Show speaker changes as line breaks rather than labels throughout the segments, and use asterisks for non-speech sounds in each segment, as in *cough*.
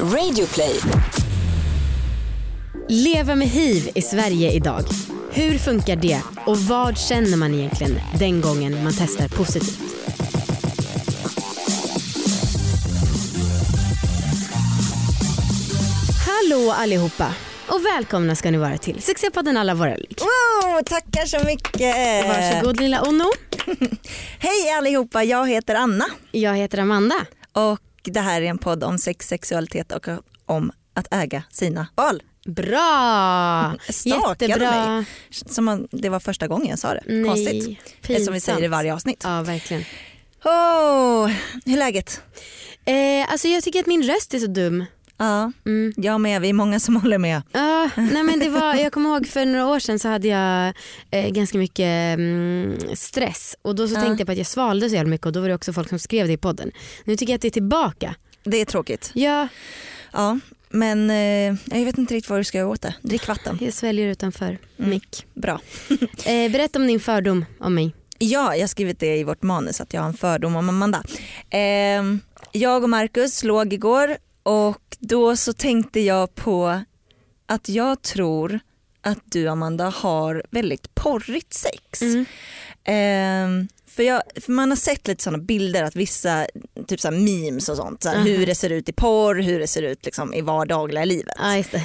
Radioplay.
Leva med hiv i Sverige idag. Hur funkar det och vad känner man egentligen den gången man testar positivt? Hallå allihopa och välkomna ska ni vara till Succépodden alla våra lik.
Wow, tackar så mycket.
Varsågod lilla Onno. *laughs*
Hej allihopa, jag heter Anna
Jag heter Amanda.
och det här är en podd om sex, sexualitet och om att äga sina val.
Bra!
Stakade
Jättebra.
mig. Som om det var första gången jag sa det. Konstigt. Det är som vi säger i varje avsnitt.
Ja verkligen.
Oh, hur är läget?
Eh, alltså jag tycker att min röst är så dum.
Ja,
Mm.
jag med. Vi är många som *laughs* håller med.
Ja, nej men det var, jag kommer ihåg för några år sedan så hade jag eh, ganska mycket mm, stress och då så
Ja.
tänkte jag på att jag svalde så jävla mycket och då var det också folk som skrev det i podden. Nu tycker jag att det är tillbaka.
Det är tråkigt.
Ja,
Ja, men eh, jag vet inte riktigt vad du ska göra åt det. Drick vatten.
jag sväljer utanför
Mm.
mick.
Bra. *laughs*
Eh, berätta om din fördom om mig.
Ja, jag har skrivit det i vårt manus att jag har en fördom om Amanda. Ehm, jag och Marcus låg igår och då så tänkte jag på att jag tror att du Amanda har väldigt porrigt sex.
Mm.
Ehm, för, jag, för man har sett lite sådana bilder att vissa typ så memes och sånt, så här,
Mhm.
hur det ser ut i porr, hur det ser ut liksom, i vardagliga livet.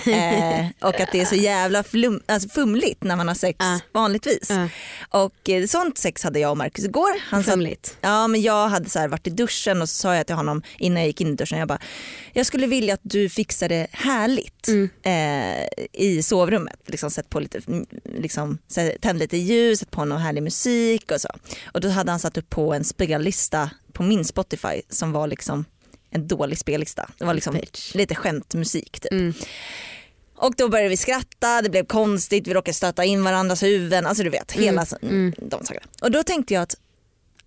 Det.
Eh, och att det är så jävla flum, alltså fumligt när man har sex
Ja.
vanligtvis. Och eh, sånt sex hade jag och Marcus igår. Han sa,
Fumligt.
ja, men jag hade så varit i duschen och så sa jag till honom innan jag gick in i duschen, jag bara, jag skulle vilja att du fixar det härligt
Mm.
eh, i sovrummet. Liksom, sätt på lite, mm, liksom, tänd lite ljus, sätt på någon härlig musik och så. Och då hade han satt upp på en spellista på min Spotify som var liksom en dålig spellista. Det var liksom lite skämtmusik typ.
Mm.
Och då började vi skratta, det blev konstigt, vi råkade stöta in varandras huvuden, alltså du vet hela så-
mm.
de sakerna. Och då tänkte jag att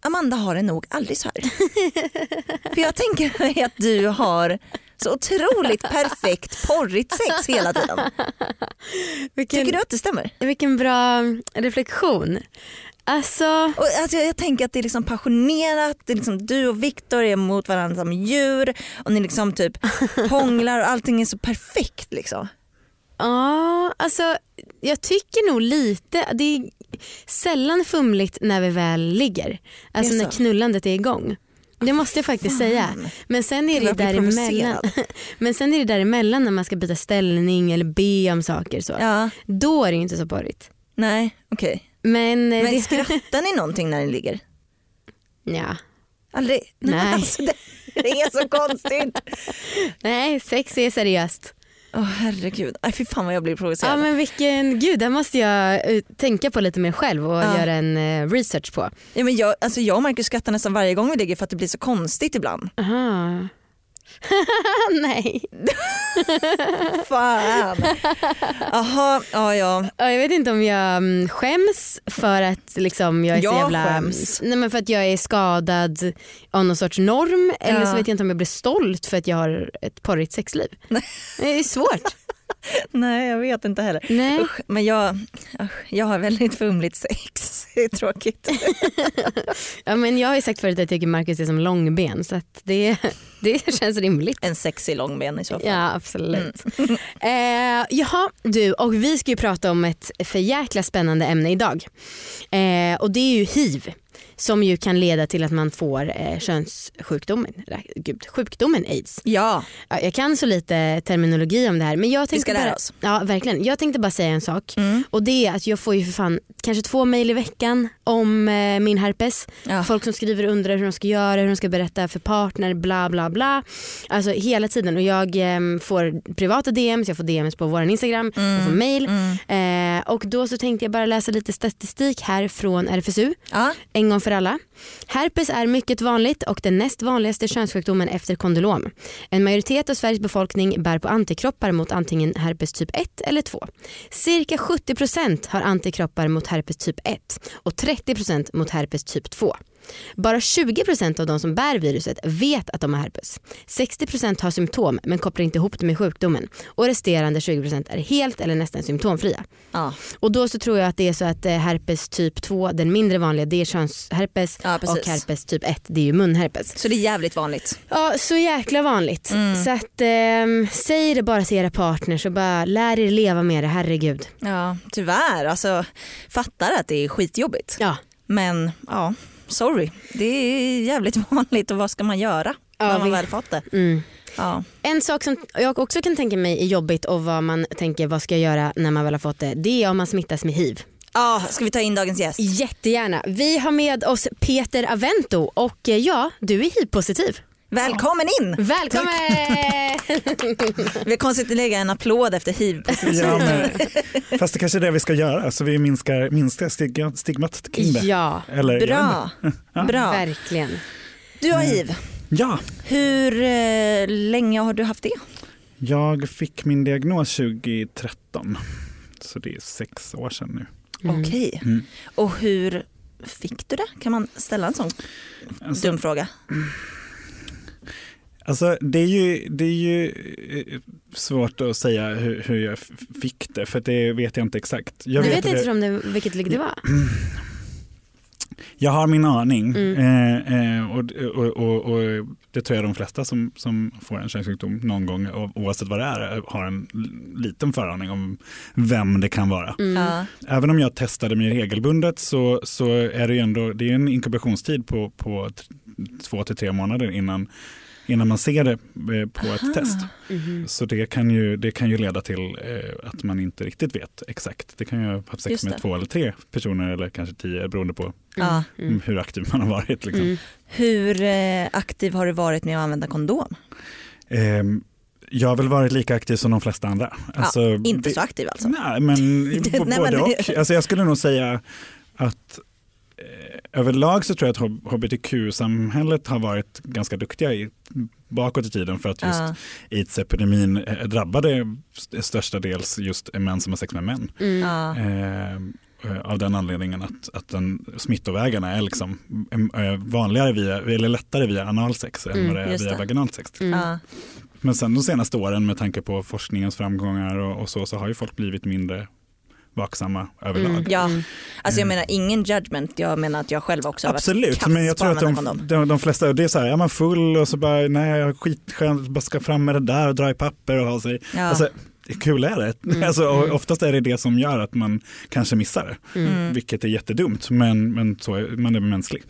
Amanda har det nog aldrig så här. *laughs* För jag tänker mig att du har så otroligt perfekt porrigt sex hela tiden.
Vilken,
Tycker du att det stämmer?
vilken bra reflektion. Alltså,
Och alltså jag, jag tänker att det är liksom passionerat, det är liksom du och Viktor är mot varandra som djur och ni liksom typ *laughs* hånglar och allting är så perfekt liksom.
Ja, alltså jag tycker nog lite, det är sällan fumligt när vi väl ligger. Alltså när knullandet är igång. Det måste jag faktiskt säga. Men sen är det däremellan. *laughs* Men sen är det däremellan när man ska byta ställning eller be om saker så.
Ja,
Då är det inte så porrigt.
nej okej.
Men, eh,
Men
det,
skrattar ni *laughs* någonting när ni ligger?
ja.
Aldrig?
Nej.
Alltså, det, det är så konstigt. *laughs*
Nej, sex är seriöst.
Åh herregud, Aj, fy fan vad jag blir
Ja
provocerad.
men vilken, gud det måste jag eh, tänka på lite mer själv och
Ja.
göra en eh, research på.
Ja, men jag, alltså jag och Marcus skrattar nästan varje gång vi ligger för att det blir så konstigt ibland.
Aha. *laughs* Nej. *laughs*
Fan. Jaha, ja ja.
Ja, jag vet inte om jag mm, skäms för att liksom jag är så
Jag
jävla...
skäms.
Nej, men för att jag är skadad av någon sorts norm eller
Ja.
så vet jag inte om jag blir stolt för att jag har ett porrigt sexliv. Det är svårt. *laughs*
Nej jag vet inte heller.
Nej.
Usch, men jag, usch, jag har väldigt fumligt sex. *laughs* Det är tråkigt. *laughs*
Ja, men jag har ju sagt förut att jag tycker Marcus är som långben så det, det känns rimligt.
En sexig långben i så fall.
Ja absolut. Eh, jaha du och vi ska ju prata om ett för jäkla spännande ämne idag. Eh, och det är ju hiv som ju kan leda till att man får eh, könssjukdomen, gud, sjukdomen aids.
Ja,
Ja, jag kan så lite terminologi om det här men jag tänkte
ska lära
bara,
oss.
Ja verkligen. Jag tänkte bara säga en sak
Mm.
och det är att jag får ju för fan kanske två mejl i veckan om eh, min herpes.
Ja.
Folk som skriver och undrar hur de ska göra, hur de ska berätta för partner, bla bla bla. Alltså hela tiden och jag eh, får privata DMs, jag får DMs på vår Instagram, jag får mejl
Mm.
eh, och då så tänkte jag bara läsa lite statistik här från RFSU
Ja.
en gång för alla. Herpes är mycket vanligt och den näst vanligaste könssjukdomen efter kondylom. En majoritet av Sveriges befolkning bär på antikroppar mot antingen herpes typ 1 eller 2. Cirka 70% har antikroppar mot herpes typ 1 och 30% mot herpes typ 2. Bara 20% av de som bär viruset vet att de har herpes. 60% har symptom men kopplar inte ihop det med sjukdomen. Och resterande 20% är helt eller nästan symptomfria.
Ja,
Och då så tror jag att det är så att eh, herpes typ 2, den mindre vanliga, det är könsherpes
Ja,
och herpes typ 1, det är ju munherpes.
så det är jävligt vanligt.
Ja, så jäkla vanligt.
Mm.
Så att ehm, säg det bara till era partners och bara lär er leva med det, herregud.
Ja, tyvärr. Alltså, fattar att det är skitjobbigt.
Ja,
Men ja, sorry. Det är jävligt *laughs* vanligt och vad ska man göra
Ja,
när man
vi-
väl fått det?
mm.
Ja.
En sak som jag också kan tänka mig är jobbigt och vad man tänker vad ska jag göra när man väl har fått det, det är om man smittas med hiv.
ja, ska vi ta in dagens gäst?
Jättegärna. Vi har med oss Peter Avento och eh, ja, du är hiv-positiv.
Välkommen in!
Välkommen!
Vi är konstigt att lägga en applåd efter hiv.
Ja, men, fast det kanske är det vi ska göra, så vi minskar, minskar stig, stigmat kring det.
ja,
Eller, jag vet
Bra. *laughs* Bra.
verkligen.
Du har hiv.
inte. Ja,
Hur eh, länge har du haft det?
jag fick min diagnos 2013. Så det är sex år sedan nu.
Mm.
Okej.
Mm.
Och hur fick du det? Kan man ställa en sån
Alltså,
dum fråga?
Alltså, det är ju, det är ju eh, svårt att säga hur, hur jag fick det, för det vet jag inte exakt. Jag
Du
vet,
vet inte
det,
om det, vilket ligg det var?
jag har min aning
Mm.
eh, eh, och, och, och, och det tror jag de flesta som, som får en könssjukdom någon gång, oavsett vad det är, har en liten föraning om vem det kan vara.
Mm.
Även om jag testade mig regelbundet så, så är det ju ändå det är en inkubationstid på, på två till tre månader innan, innan man ser det eh, på ett test.
Mhm.
Så det kan ju, det kan ju leda till eh, att man inte riktigt vet exakt. Det kan ju ha haft sex med två eller tre personer eller kanske tio beroende på
Ja.
Mm.
hur aktiv man har varit. Liksom.
Mm.
Hur eh, aktiv har du varit med att använda kondom?
Ehm, jag har väl varit lika aktiv som de flesta andra. Alltså,
Inte
det-
så aktiv alltså?
Nej, men *laughs*
Nej,
både
men-
och. Alltså, jag skulle nog säga att överlag så tror jag att hbtq-samhället har varit ganska duktiga i, bakåt i tiden för att just
Ja.
aids-epidemin eh, drabbade st- störstadels just män som har sex med män.
Mm.
Ja.
Eh, eh, av den anledningen att, att den, smittovägarna är liksom eh, vanligare via, eller lättare via analsex än
Mm,
vad det är via
det.
vaginalt sex.
Mm.
Men sen de senaste åren med tanke på forskningens framgångar och, och så, så har ju folk blivit mindre vaksamma överlag.
Mm.
Ja.
Mm.
Alltså jag menar ingen judgment, jag menar att jag själv också har varit
Absolut,
kass
men jag tror att de, de, de flesta, det är så här, är man full och så bara, nej jag skitskönt, bara ska fram med det där och dra i papper och ha sig.
Ja.
Alltså, kul är det?
Mm, *laughs*
Alltså,
mm.
oftast är det det som gör att man kanske missar det,
Mm.
vilket är jättedumt, men, men så är, man är mänsklig.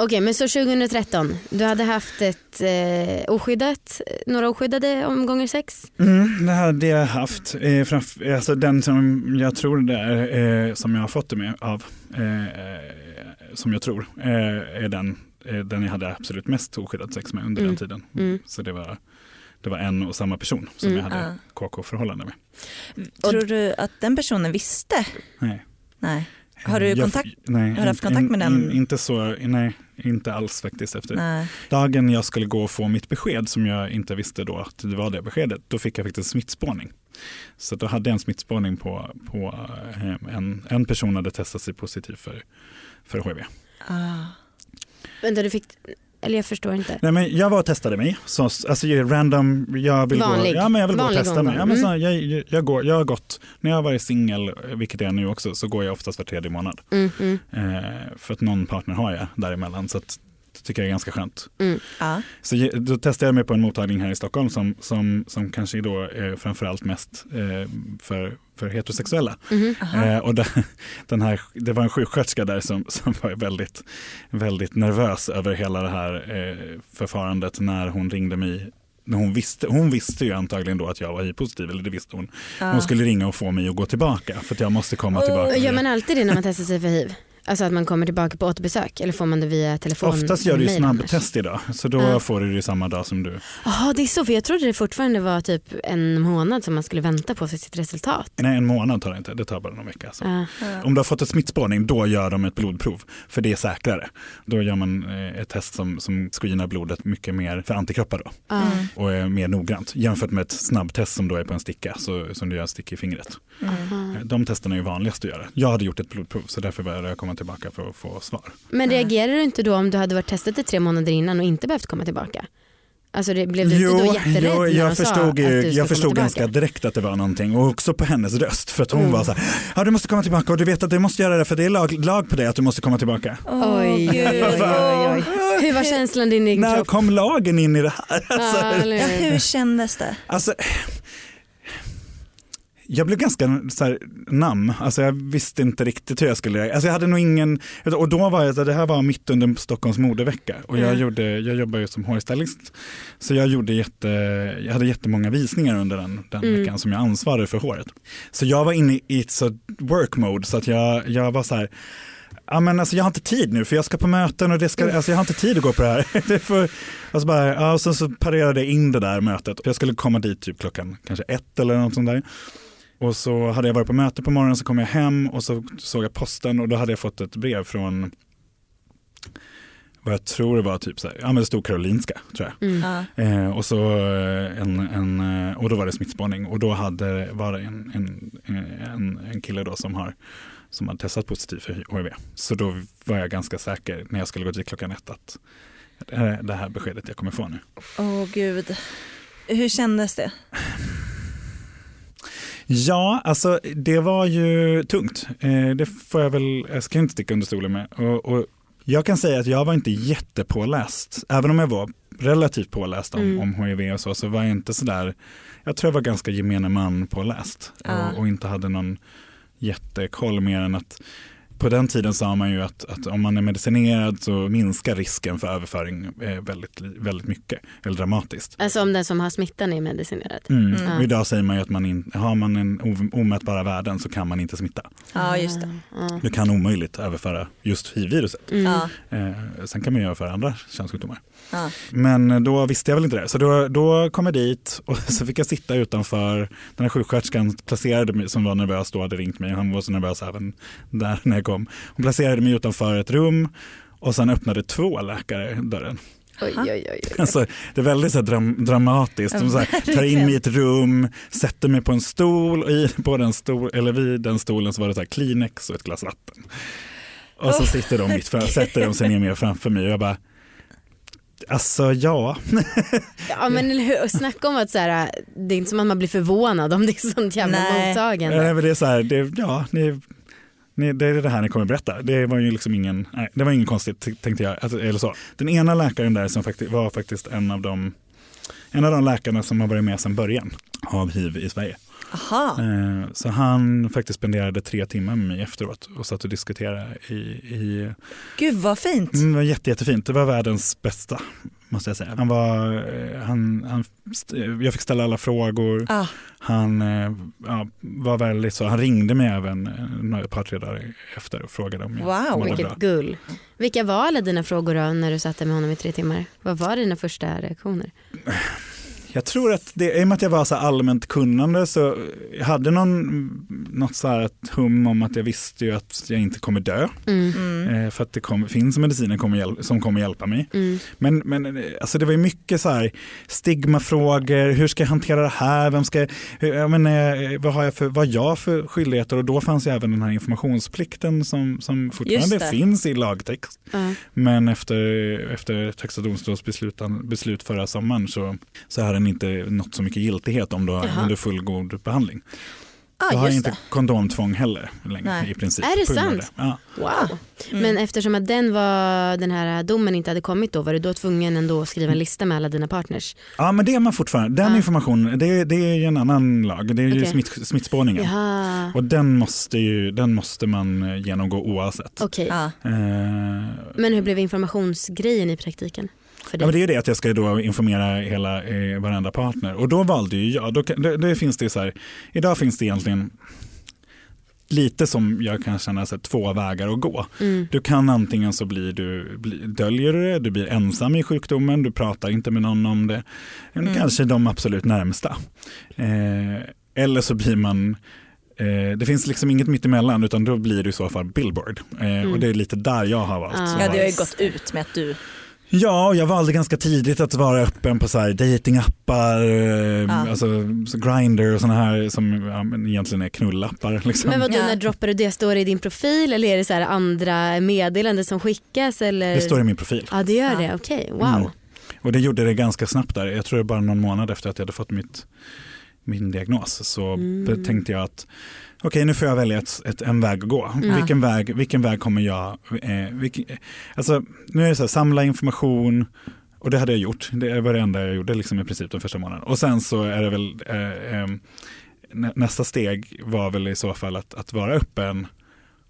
Okej men så 2013, du hade haft ett eh, oskyddat, några oskyddade omgångar sex?
Mm, det hade jag haft. Eh, framf- alltså den som jag tror det är, eh, som jag har fått det med av, eh, som jag tror, eh, är den, eh, den jag hade absolut mest oskyddat sex med under
Mm.
den tiden.
Mm.
Så det var, det var en och samma person som
Mm.
jag hade
Ja.
KK-förhållande med.
Tror du att den personen visste?
Nej.
Nej. Har du
Jag-
kontakt-
Nej,
har du haft
in-
kontakt med den?
In, inte så, nej, inte alls faktiskt. Efter
Nej.
dagen jag skulle gå och få mitt besked som jag inte visste då att det var det beskedet, då fick jag faktiskt smittspårning. Så då hade jag en smittspårning på, på eh, en, en person hade testat sig positiv för, för HIV.
Ah.
Vänta du fick, eller jag förstår inte.
Nej, men jag var och testade mig, så, alltså random, jag vill
Vanlig.
gå, ja, men jag vill gå och
Vanlig
testa mig. Ja, men så, jag, jag, jag, går, jag har gått, när jag har varit singel, vilket jag är nu också, så går jag oftast var tredje månad.
Mm, mm,
Eh, för att någon partner har jag däremellan, så att, det tycker jag är ganska skönt.
mm.
Ja.
Så då testade jag mig på en mottagning här i Stockholm som, som, som kanske då är framförallt mest eh, för, för heterosexuella.
Aha.
Eh, och där, *laughs* den här, det var en sjuksköterska där som, som var väldigt, väldigt nervös över hela det här eh, förfarandet när hon ringde mig. Hon, visste, hon visste ju antagligen då att jag var hiv-positiv, eller det visste hon.
Ja.
Hon skulle ringa och få mig att gå tillbaka för att jag måste komma tillbaka.
Gör man alltid det när man testar sig för hiv? Alltså att man kommer tillbaka på återbesök eller får man det via telefon?
Oftast gör du ju snabbtest idag, så då
Ja.
får du det samma dag som du.
Jaha det är så för jag trodde det fortfarande var typ en månad som man skulle vänta på för sitt resultat.
Nej, en månad tar det inte, det tar bara någon vecka. Så.
Ja.
Ja.
Om du har fått ett smittspårning, då gör de ett blodprov. För det är säkrare. Då gör man eh, ett test som, som screenar blodet mycket mer för antikroppar då.
Ja.
Mm.
Och är mer noggrant. Jämfört med ett snabbtest som då är på en sticka, så, som du gör en stick i fingret. De testerna är ju vanligast att göra. Jag hade gjort ett blodprov så därför började jag komma tillbaka för att få svar.
Men reagerar du inte då om du hade varit testat det tre månader innan och inte behövt komma tillbaka? Alltså det, blev du inte då jätterädd
jo, jag förstod, ju, jag förstod ganska direkt att det var någonting och också på hennes röst för att hon
Mm.
var så här, ja du måste komma tillbaka och du vet att du måste göra det för det är lag, lag på det att du måste komma tillbaka.
Åh,
Oj, oj,
gud.
oj, oj, oj. *laughs* Hur var känslan i din egen
När
kropp?
kom lagen in i det här? Alltså,
hur?
hur kändes det?
Alltså, jag blev ganska så här, nam, alltså jag visste inte riktigt hur jag skulle. Alltså jag hade nog ingen, och då var jag, det här var mitt under Stockholms modevecka och jag,
Mm.
gjorde, jag jobbar ju som hårstylist. Så jag, gjorde jätte, jag hade jättemånga visningar under den, den
Mm.
veckan som jag ansvarade för håret. Så jag var inne i ett så work mode så att jag, jag var så här, Ja, men alltså, jag har inte tid nu för jag ska på möten och det ska, alltså, jag har inte tid att gå på det här. *laughs* Det får, alltså bara, ja, och sen så parerade jag in det där mötet. Jag skulle komma dit typ klockan kanske ett eller något sånt där. Och så hade jag varit på möte på morgonen så kom jag hem och så såg jag posten och då hade jag fått ett brev från vad jag tror det var typ så här, ja men det stod Karolinska tror jag.
Mm.
Eh, och, så eh, en, en, eh, och då var det smittspårning och då hade, var det en, en, en, en kille då som har som hade testat positivt för HIV. Så då var jag ganska säker när jag skulle gå dit klockan ett att det här är det här beskedet jag kommer få nu.
Åh gud. Hur kändes det?
Ja, alltså det var ju tungt. Eh, det får jag väl, jag ska inte sticka under stolen med. Och, och jag kan säga att jag var inte jättepåläst, även om jag var relativt påläst om,
Mm.
om HIV och så, så var jag inte sådär, jag tror jag var ganska gemene man påläst
Ja.
och, och inte hade någon jättekoll mer än att på den tiden sa man ju att, att om man är medicinerad så minskar risken för överföring eh, väldigt, väldigt mycket, eller dramatiskt.
Alltså om den som har smittan är medicinerad.
Mm.
Mm.
Och idag säger man ju att man in, har man en omätbara värden så kan man inte smitta.
Ja just det.
Ja.
Du kan omöjligt överföra just hiv-viruset.
Mm.
Ja.
Eh, sen kan man ju överföra andra könssjukdomar. Men då visste jag väl inte det. Så då, då kom jag dit och *laughs* så fick jag sitta utanför. Den här sjuksköterskan placerade mig, som var nervös då, hade ringt mig. Han var så nervös även där när jag kom. Hon placerade mig utanför ett rum och sen öppnade två läkare dörren.
Oj, oj, oj, oj.
Alltså, det är väldigt så här, dram, dramatiskt. De så här, tar in mig i ett rum, sätter mig på en stol och i, på den stol, eller vid den stolen så var det så här Kleenex och ett glas vatten. Och så
Oh,
sitter de mitt fram, sätter de sig ner mer framför mig och jag bara Alltså ja, *laughs*
Ja men eller hur, och snacka om att så här, det är inte som att man blir förvånad om det är sånt jävla
Nej.
mottagande.
Nej, men det är så här, det, ja, ni, ni, det är det här ni kommer berätta. Det var ju liksom ingen, nej, det var ingen konstigt tänkte jag. Alltså, eller så. Den ena läkaren där som faktiskt, var faktiskt en av de en av de läkarna som har varit med sedan början av hiv i Sverige.
Aha.
Eh, Så han faktiskt spenderade tre timmar med mig efteråt och satt och diskuterade i, i
Gud vad fint.
Mm, det var jätte, jättefint. Det var världens bästa måste jag säga. Han var, eh, han, han, st- jag fick ställa alla frågor.
Ah,
Han eh, ja, var väldigt så, han ringde mig även eh, några- ett par tre dagar efter och frågade om jag
Wow,
mådde bra.
Vilket gull. Vilka var alla dina frågor då när du satt med honom i tre timmar? Vad var dina första reaktioner? *laughs*
Jag tror att det, i och med att jag var så här allmänt kunnande så jag hade någon, något så här ett hum om att jag visste ju att jag inte kommer dö.
Mm.
mm.
Eh, för att det kom, finns mediciner som kommer hjälpa mig.
Mm.
Men, men eh, alltså det var ju mycket så här stigmafrågor, hur ska jag hantera det här, vem ska, hur, jag menar, eh, vad har jag för, vad jag för skyldigheter och då fanns ju även den här informationsplikten som, som fortfarande finns i lagtext.
Ja.
Men efter, efter högsta domstolsbeslut beslut förra sommaren så, så har den inte nått så mycket giltighet om du har
Jaha.
under fullgod behandling.
Ah,
du har inte
det.
kondomtvång heller längre
Nej.
i princip.
Är det sant?
Ja.
Wow.
Mm.
Men eftersom att den, var, den här domen inte hade kommit då var du då tvungen ändå att skriva en lista med alla dina partners?
ja men det är man fortfarande, den
Ja.
informationen, det, det är ju en annan lag, det är ju
Okej.
smitt, smittspårningen.
Jaha,
Och den måste, ju, den måste man genomgå oavsett.
okej.
Ja.
Eh,
Men hur blev informationsgrejen i praktiken? För
Ja, men
dig?
det är det att jag ska då informera hela, eh, varenda partner. Och då valde ju jag, då, det, det finns det så här, idag finns det egentligen lite som jag kan känna så här, två vägar att gå.
Mm.
Du kan antingen så blir du, bli, döljer du det, du blir ensam i sjukdomen, du pratar inte med någon om det.
Mm.
Kanske de absolut närmsta. Eh, eller så blir man eh, det finns liksom inget mittemellan utan då blir det i så fall billboard. Eh,
Mm.
Och det är lite där jag har valt.
Ah.
ja, du har ju gått ut med att du
Ja, jag valde ganska tidigt att vara öppen på så här datingappar, eh,
Ja.
alltså Grindr och sådana här som ja, men egentligen är knullappar. Liksom.
Men vadå,
Ja.
när droppar du det? Står det i din profil eller är det så här andra meddelanden som skickas? Eller?
Det står i min profil.
Ja det gör
Ja.
det, okej, wow.
Mm. Och det gjorde det ganska snabbt där. Jag tror det bara någon månad efter att jag hade fått mitt, min diagnos så
Mm.
tänkte jag att okej nu får jag välja ett, ett, en väg att gå.
Mm.
Vilken, väg, vilken väg kommer jag, eh, vilken, alltså, nu är det så här, samla information och det hade jag gjort. Det var det enda jag gjorde liksom, i princip den första månaden. Och sen så är det väl eh, eh, nä- nästa steg var väl i så fall att, att vara öppen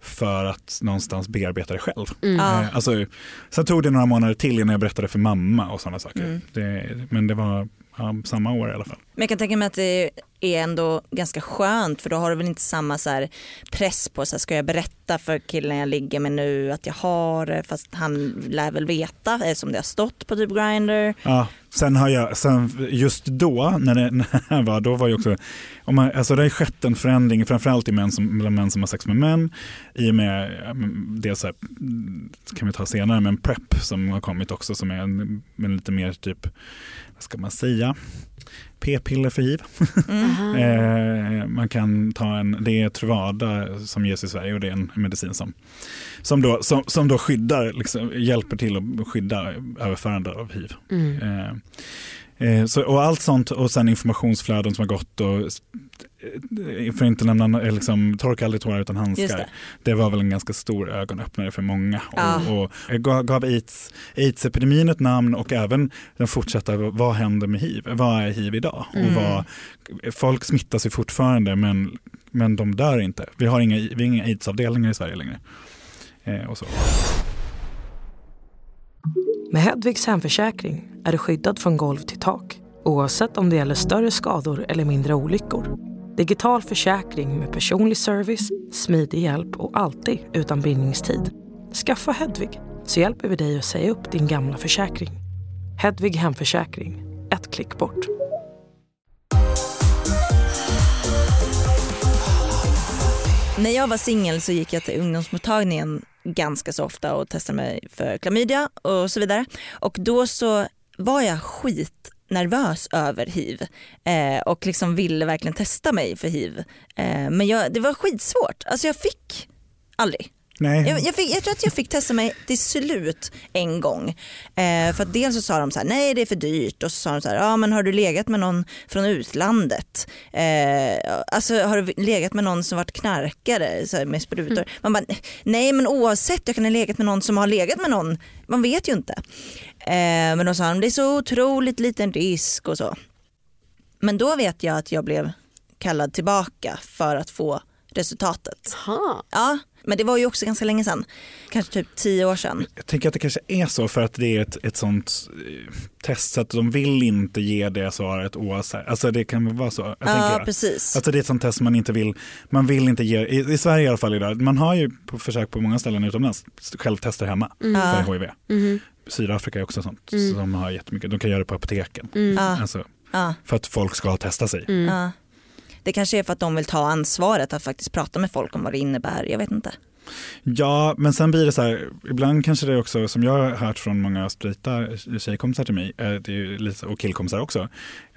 för att någonstans bearbeta det själv.
Mm.
Ja.
Eh, Alltså, sen tog det några månader till innan jag berättade för mamma och sådana saker.
Mm.
Det, men det var ja, samma år i alla fall.
Men jag kan tänka mig att det är ändå ganska skönt för då har du väl inte samma så här press på så här, ska jag berätta för killen jag ligger med nu att jag har det fast han lär väl veta eh, eftersom det har stått på typ Grindr.
Ja, sen har jag, sen just då, när det, *laughs* när var, då var ju också, om man, alltså det har ju skett en förändring, framförallt i män som, bland män som har sex med män, i och med det så här, kan vi ta senare, men PrEP som har kommit också som är en, en lite mer typ, vad ska man säga, p-piller för hiv.
Mm. *laughs*
Eh, man kan ta en, det är Truvada som ges i Sverige och det är en medicin som, som, då, som, som då skyddar, liksom, hjälper till att skydda överförande av hiv.
Mm.
Eh, eh, så, och allt sånt och sen informationsflöden som har gått och eh, för inte nämna eh, liksom, torka aldrig tårar utan handskar.
det.
Det var väl en ganska stor ögonöppnare för många.
Ja.
Och, och jag gav, gav AIDS, AIDS-epidemin ett namn och även den fortsatta, vad händer med hiv? Vad är hiv idag?
Mm.
Och vad, folk smittas ju fortfarande men, men de dör inte. Vi har inga, vi har inga AIDS-avdelningar i Sverige längre. Eh, och så.
Med Hedvigs hemförsäkring är du skyddad från golv till tak oavsett om det gäller större skador eller mindre olyckor. Digital försäkring med personlig service, smidig hjälp och alltid utan bindningstid. Skaffa Hedvig så hjälper vi dig att säga upp din gamla försäkring. Hedvig hemförsäkring, ett klick bort.
När jag var singel så gick jag till ungdomsmottagningen ganska så ofta och testade mig för klamydia och så vidare. Och då så var jag skitnervös över hiv eh, och liksom ville verkligen testa mig för hiv. Eh, men jag, det var skitsvårt, alltså jag fick aldrig.
Nej.
Jag, jag, fick, jag tror att jag fick testa mig till slut en gång. Eh, för dels så sa de så här, nej det är för dyrt och så sa de så här, ja men har du legat med någon från utlandet? Eh, alltså har du legat med någon som varit knarkare så här, med sprutor? Man bara, nej men oavsett, jag kan ha legat med någon som har legat med någon, man vet ju inte. Eh, men då sa de, det är så otroligt liten risk och så. Men då vet jag att jag blev kallad tillbaka för att få resultatet.
Aha.
Ja, men det var ju också ganska länge sedan. Kanske typ tio år sedan.
Jag tänker att det kanske är så för att det är ett, ett sånt eh, test så att de vill inte ge det svaret oavsett. Alltså det kan väl vara så.
Ja,
jag.
precis.
Alltså det är ett sånt test man inte vill, man vill inte ge, i, i Sverige i alla fall idag, man har ju på försök på många ställen utomlands självtester hemma
Ja.
för HIV.
Mhm.
Sydafrika är också sånt,
Mm.
så de har jättemycket, de kan göra det på apoteken.
Mm.
Ja,
Alltså,
ja,
för att folk ska testa sig.
Det kanske är för att de vill ta ansvaret att faktiskt prata med folk om vad det innebär. Jag vet inte.
Ja, men sen blir det så här, ibland kanske det också, som jag har hört från många straighta tjejkompisar till mig, eh, det är lite, och killkompisar också,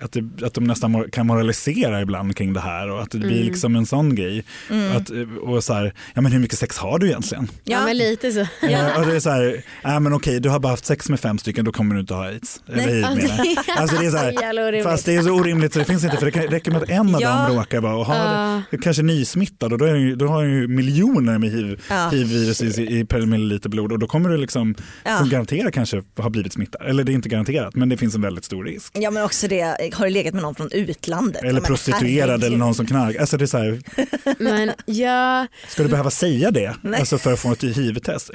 att, det, att de nästan kan moralisera ibland kring det här och att det blir
Mm.
liksom en sån grej.
Mm.
Att, och så här, ja men hur mycket sex har du egentligen?
Ja. men lite så.
Eh, och det är så här, nej men okej du har bara haft sex med fem stycken, då kommer du inte ha aids. Eller
Nej,
hiv
Ja,
menar *laughs* Alltså det är så här. Fast det är så orimligt så det finns inte, för det räcker med att en av
Ja.
dem råkar vara och ha
Ja.
det, kanske nysmittad och då, är då har ju miljoner med hiv,
Ja.
hiv-virus i, i per milliliter blod och då kommer du liksom
Ja.
garanterat kanske ha blivit smittad. Eller det är inte garanterat men det finns en väldigt stor risk.
ja men också det, har du legat med någon från utlandet? Ja,
Eller
men
prostituerad
herregud.
eller någon som knarkar. Alltså det är så här, *laughs*
Men ja,
ska du behöva säga det
Nej.
alltså för att få ett hiv-test?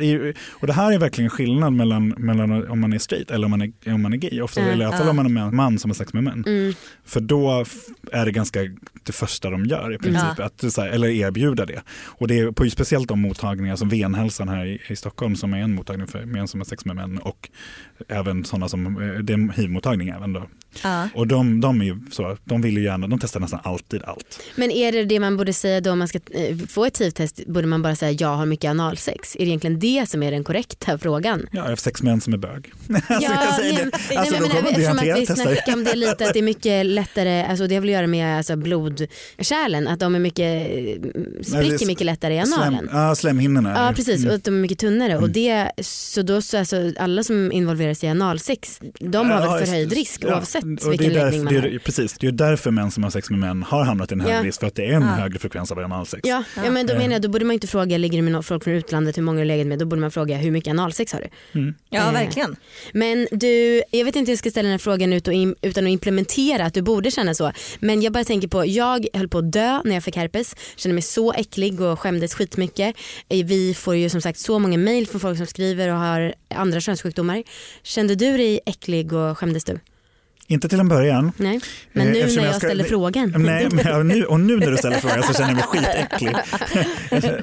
Och det här är verkligen skillnad mellan, mellan om man är straight eller om man är, om man är gay. Ofta,
Mm.
eller i alla fall
Ja.
om man är en man som har sex med män.
mm.
För då är det ganska det första de gör i princip,
Ja.
att, här, eller erbjuda det. Och det är på, speciellt de mottagningar som Venhälsan här i, i Stockholm som är en mottagning för har sex med män och även sådana som, eh, det är en hiv-mottagning även då.
Ja.
Och de, de är ju så, de vill ju gärna, de testar nästan alltid allt.
Men är det det man borde säga då om man ska eh, få ett hiv-test? Borde man bara säga jag har mycket analsex? Är det egentligen det som är den korrekta frågan?
Ja, jag har sex män som är bög. *laughs* alltså,
Ja,
jag säger
nej,
det.
nej,
Alltså,
men
då kommer
eftersom att vi snackar om det lite att det är mycket lättare, alltså det har väl att göra med alltså blodkärlen, att de är mycket, spricker mycket lättare i analen.
Slem, ja, slemhinnorna.
Ja precis
Mm.
och att de är mycket tunnare och det, så då så alltså, alla som involveras i analsex de har
Ja,
väl förhöjd risk
ja,
oavsett
och
vilken
det är
läggning
därför,
man
det
har.
är, Precis, det är därför män som har sex med män har hamnat i en högre
Ja.
risk för att det är en
Ja.
högre frekvens av analsex.
Ja, ja. men då
Ja.
menar jag, då borde man inte fråga ligger du med folk från utlandet hur många har du legat med, då borde man fråga hur mycket analsex har du?
Mm.
ja
Eh,
verkligen.
Men du, jag vet inte hur jag ska ställa den här frågan ut och im- utan att implementera att du borde känna så. Men jag bara tänker på, jag höll på att dö när jag fick herpes. Kände mig så äcklig och skämdes skitmycket. Eh, Vi får ju som sagt så många mail från folk som skriver och har andra könssjukdomar. Kände du dig äcklig och skämdes du?
Inte till en början.
Nej. Men
Eh,
nu
eftersom
när
jag ska-
ställer frågan.
Nej, men, nu, och nu när du ställer frågan så känner jag mig *laughs* skitäcklig.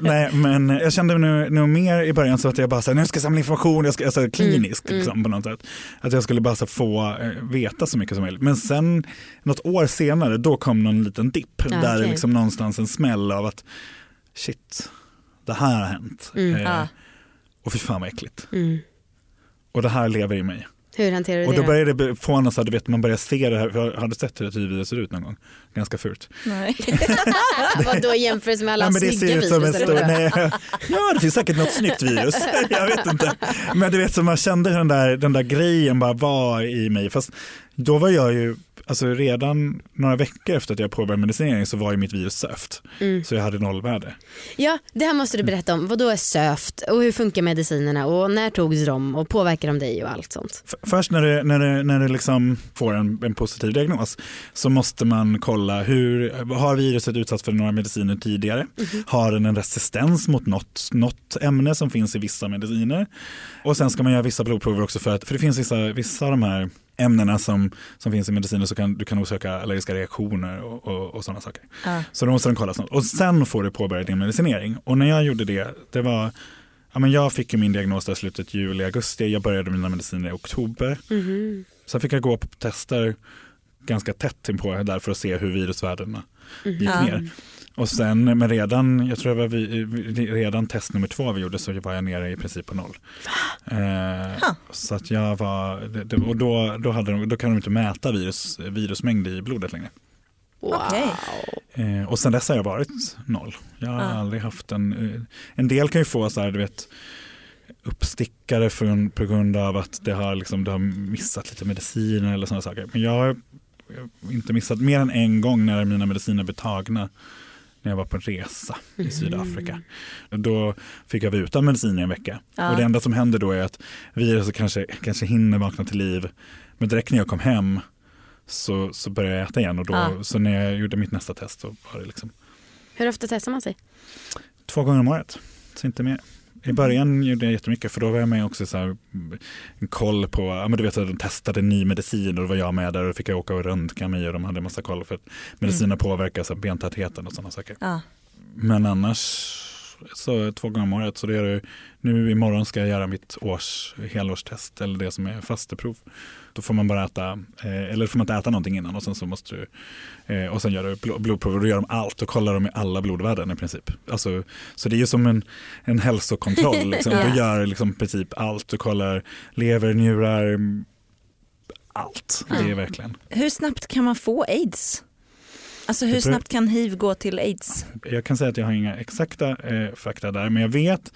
*laughs* Nej, men jag kände nog, nog mer i början så att jag bara så här, nu ska jag samla information, jag ska, alltså, kliniskt
Mm,
liksom, på något sätt. Att jag skulle bara så, få eh, veta så mycket som möjligt. Men sen något år senare då kom någon liten dipp
Ja,
där
okej.
liksom någonstans en smäll av att shit, det här har hänt.
Mm,
Eh. Och fy fan vad äckligt.
Mm.
Och det här lever i mig.
Hur hanterar du
Och
det
då
då?
började det få något så här, du vet man börjar se det här, för jag hade sett hur ett virus ser ut någon gång, ganska fult.
Nej. *laughs*
Vadå jämfört med alla
Nej, men det
snygga
ser ut som en
virus?
stor, nej, ja det finns säkert något snyggt virus, *laughs* jag vet inte. Men du vet så man kände hur den där, den där grejen bara var i mig, fast då var jag ju, alltså redan några veckor efter att jag påbörjade medicinering så var ju mitt virus sövt.
Mm.
Så jag hade nollvärde.
Ja, det här måste du berätta om. Vad då är sövt och hur funkar medicinerna och när togs de och påverkar de dig och allt sånt?
F- Först när du, när du, när du liksom får en, en positiv diagnos så måste man kolla hur, har viruset utsatts för några mediciner tidigare? Har den en resistens mot något, något ämne som finns i vissa mediciner? Och sen ska man göra vissa blodprover också för att, för det finns vissa, vissa av de här ämnena som, som finns i mediciner så kan du kan orsaka allergiska reaktioner och, och, och sådana saker.
Ja.
Så då måste den kollas. Och sen får du påbörja din medicinering. Och när jag gjorde det, det var, ja men jag fick min diagnos där i slutet juli, augusti. Jag började mina mediciner i oktober.
Mhm.
Sen fick jag gå på tester ganska tätt inpå där för att se hur virusvärdena gick
Ja.
ner. Och sen, men redan, jag tror det var vi, redan test nummer två vi gjorde så var jag nere i princip på noll. Eh, så att jag var, det, och då, då, hade de, då kan de inte mäta virus, virusmängd i blodet längre.
Wow.
Okej.
Eh, och sen dess har jag varit noll. Jag har
Ja.
aldrig haft en, eh, en del kan ju få så här, du vet, uppstickare från, på grund av att det har, liksom, det har missat lite mediciner eller sådana saker. Men jag har inte missat mer än en gång när mina mediciner blev tagna när jag var på en resa i Sydafrika. Då fick jag vara utan medicin i en vecka.
Ja.
Och det enda som händer då är att viruset kanske, kanske hinner vakna till liv. Men direkt när jag kom hem så, så började jag äta igen. Och då,
Ja.
Så när jag gjorde mitt nästa test så var det liksom
Hur ofta testar man sig?
två gånger om året. Så inte mer. I början gjorde jag jättemycket för då var jag med också så här, en koll på, ja men du vet att de testade ny medicin och då var jag med där och då fick jag åka och röntga mig och de hade en massa koll för att mediciner påverkar så här, bentätheten och sådana saker.
Ja.
Men annars så två gånger om året så det är det, nu imorgon ska jag göra mitt års helårstest eller det som är fasteprov. Då får man bara äta, eh, eller får man inte äta någonting innan och sen så måste du, eh, och sen gör du bl- blodprover och då gör de allt och kollar de i alla blodvärden i princip. Alltså, så det är ju som en, en hälsokontroll, *laughs* liksom. Du gör liksom i princip allt, du kollar lever, njurar, allt. Det är verkligen.
Hur snabbt kan man få aids? Alltså hur snabbt kan hiv gå till aids?
Jag kan säga att jag har inga exakta eh, fakta där, men jag vet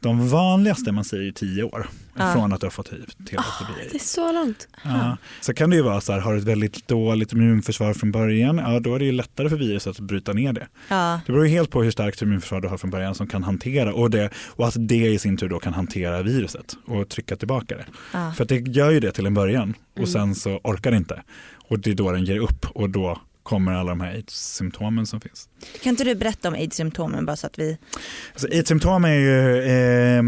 de vanligaste man säger är tio år
Ja.
från att du har fått hiv till att det blir
Det är
aids.
så långt.
Ja. Så kan det ju vara så här, har du ett väldigt dåligt immunförsvar från början, ja då är det ju lättare för viruset att bryta ner det.
Ja.
Det beror ju helt på hur starkt immunförsvar du har från början som kan hantera och, det, och att det i sin tur då kan hantera viruset och trycka tillbaka det.
Ja.
För att det gör ju det till en början och
Mm.
sen så orkar det inte. Och det är då den ger upp och då kommer alla de här aids-symptomen som finns.
Kan inte du berätta om aids-symptomen bara så att vi...
Alltså, aids-symptom är ju, eh,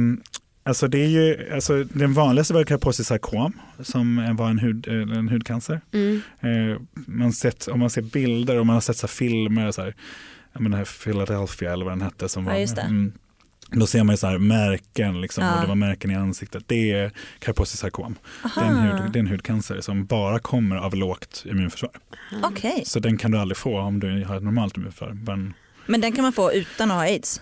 alltså det är ju, alltså den vanligaste var kaposis sarkom som var en, hud, eh, en hudcancer.
Mm.
Eh, man sett, om man ser bilder och man har sett så filmer, så här, ja, men den här Philadelphia eller vad den hette. Som
Ja,
var. Mm, Då ser man ju så här märken liksom,
Ja.
och det var märken i ansiktet. Det är Kaposi-sarkom. Det är, en hud, det är en hudcancer som bara kommer av lågt immunförsvar.
Okej,
Så den kan du aldrig få om du har ett normalt immunförsvar. Men,
men den kan man få utan att ha aids?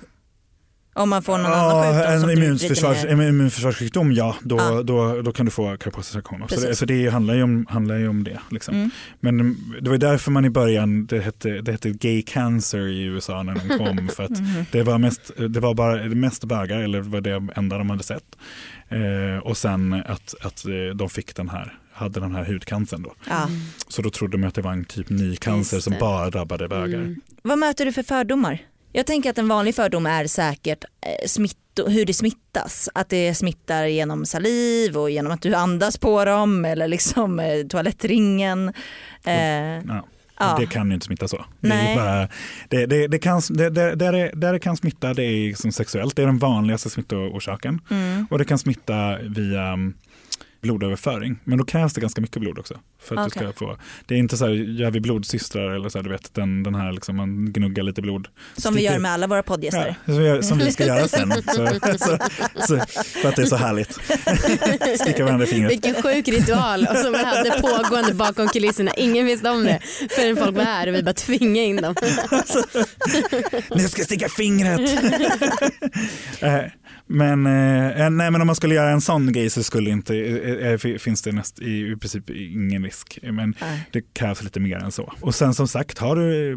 Om man får någon annan
Ja,
sjukdom
en
som
immunförsvars, en immunförsvarssjukdom, ja, då,
Ja.
Då, då kan du få Kaposi-sarkom. Så, det, så det handlar ju om, handlar ju om det. Liksom.
Mm.
Men det var därför man i början, det hette, det hette gay cancer i USA när de kom. *laughs* För att
Mhm.
det var, mest, det var bara det mest bögar, eller det var det enda de hade sett. Eh, och sen att, att eh, de fick den här, hade den här hudcancern då.
Ja.
Så då trodde de att det var en typ ny cancer som bara drabbade bögar.
Mm.
Vad möter du för fördomar? Jag tänker att en vanlig fördom är säkert eh, smitto, hur det smittas. Att det smittar genom saliv och genom att du andas på dem eller liksom eh, toalettringen. Eh,
Ja.
ja.
Det kan ju inte smitta så. Det, är
Nej.
ju bara, det, det, det kan, det, det, där, det, där det kan smitta det är liksom sexuellt, det är den vanligaste smittoorsaken.
Mm.
Och det kan smitta via mm, blodöverföring. Men då krävs det ganska mycket blod också. För att
Okej.
du ska få, det är inte så här, gör vi blodsystrar eller så här, du vet den, den här liksom, man gnuggar lite blod.
Som vi gör med alla våra poddgäster.
Ja, som, vi som vi ska göra sen. *laughs* Så, så, så, för att det är så härligt. Sticka varandra i fingret.
Vilken sjuk ritual och som vi hade pågående bakom kulisserna. Ingen visste om det förrän folk var här och vi bara tvingade in dem. *laughs*
Nu ska jag sticka fingret. *laughs* Eh, men, eh, nej, men om man skulle göra en sån grej så skulle inte, eh, eh, finns det näst, i, i princip ingen risk. Men
Nej.
det krävs lite mer än så. Och sen som sagt, har du,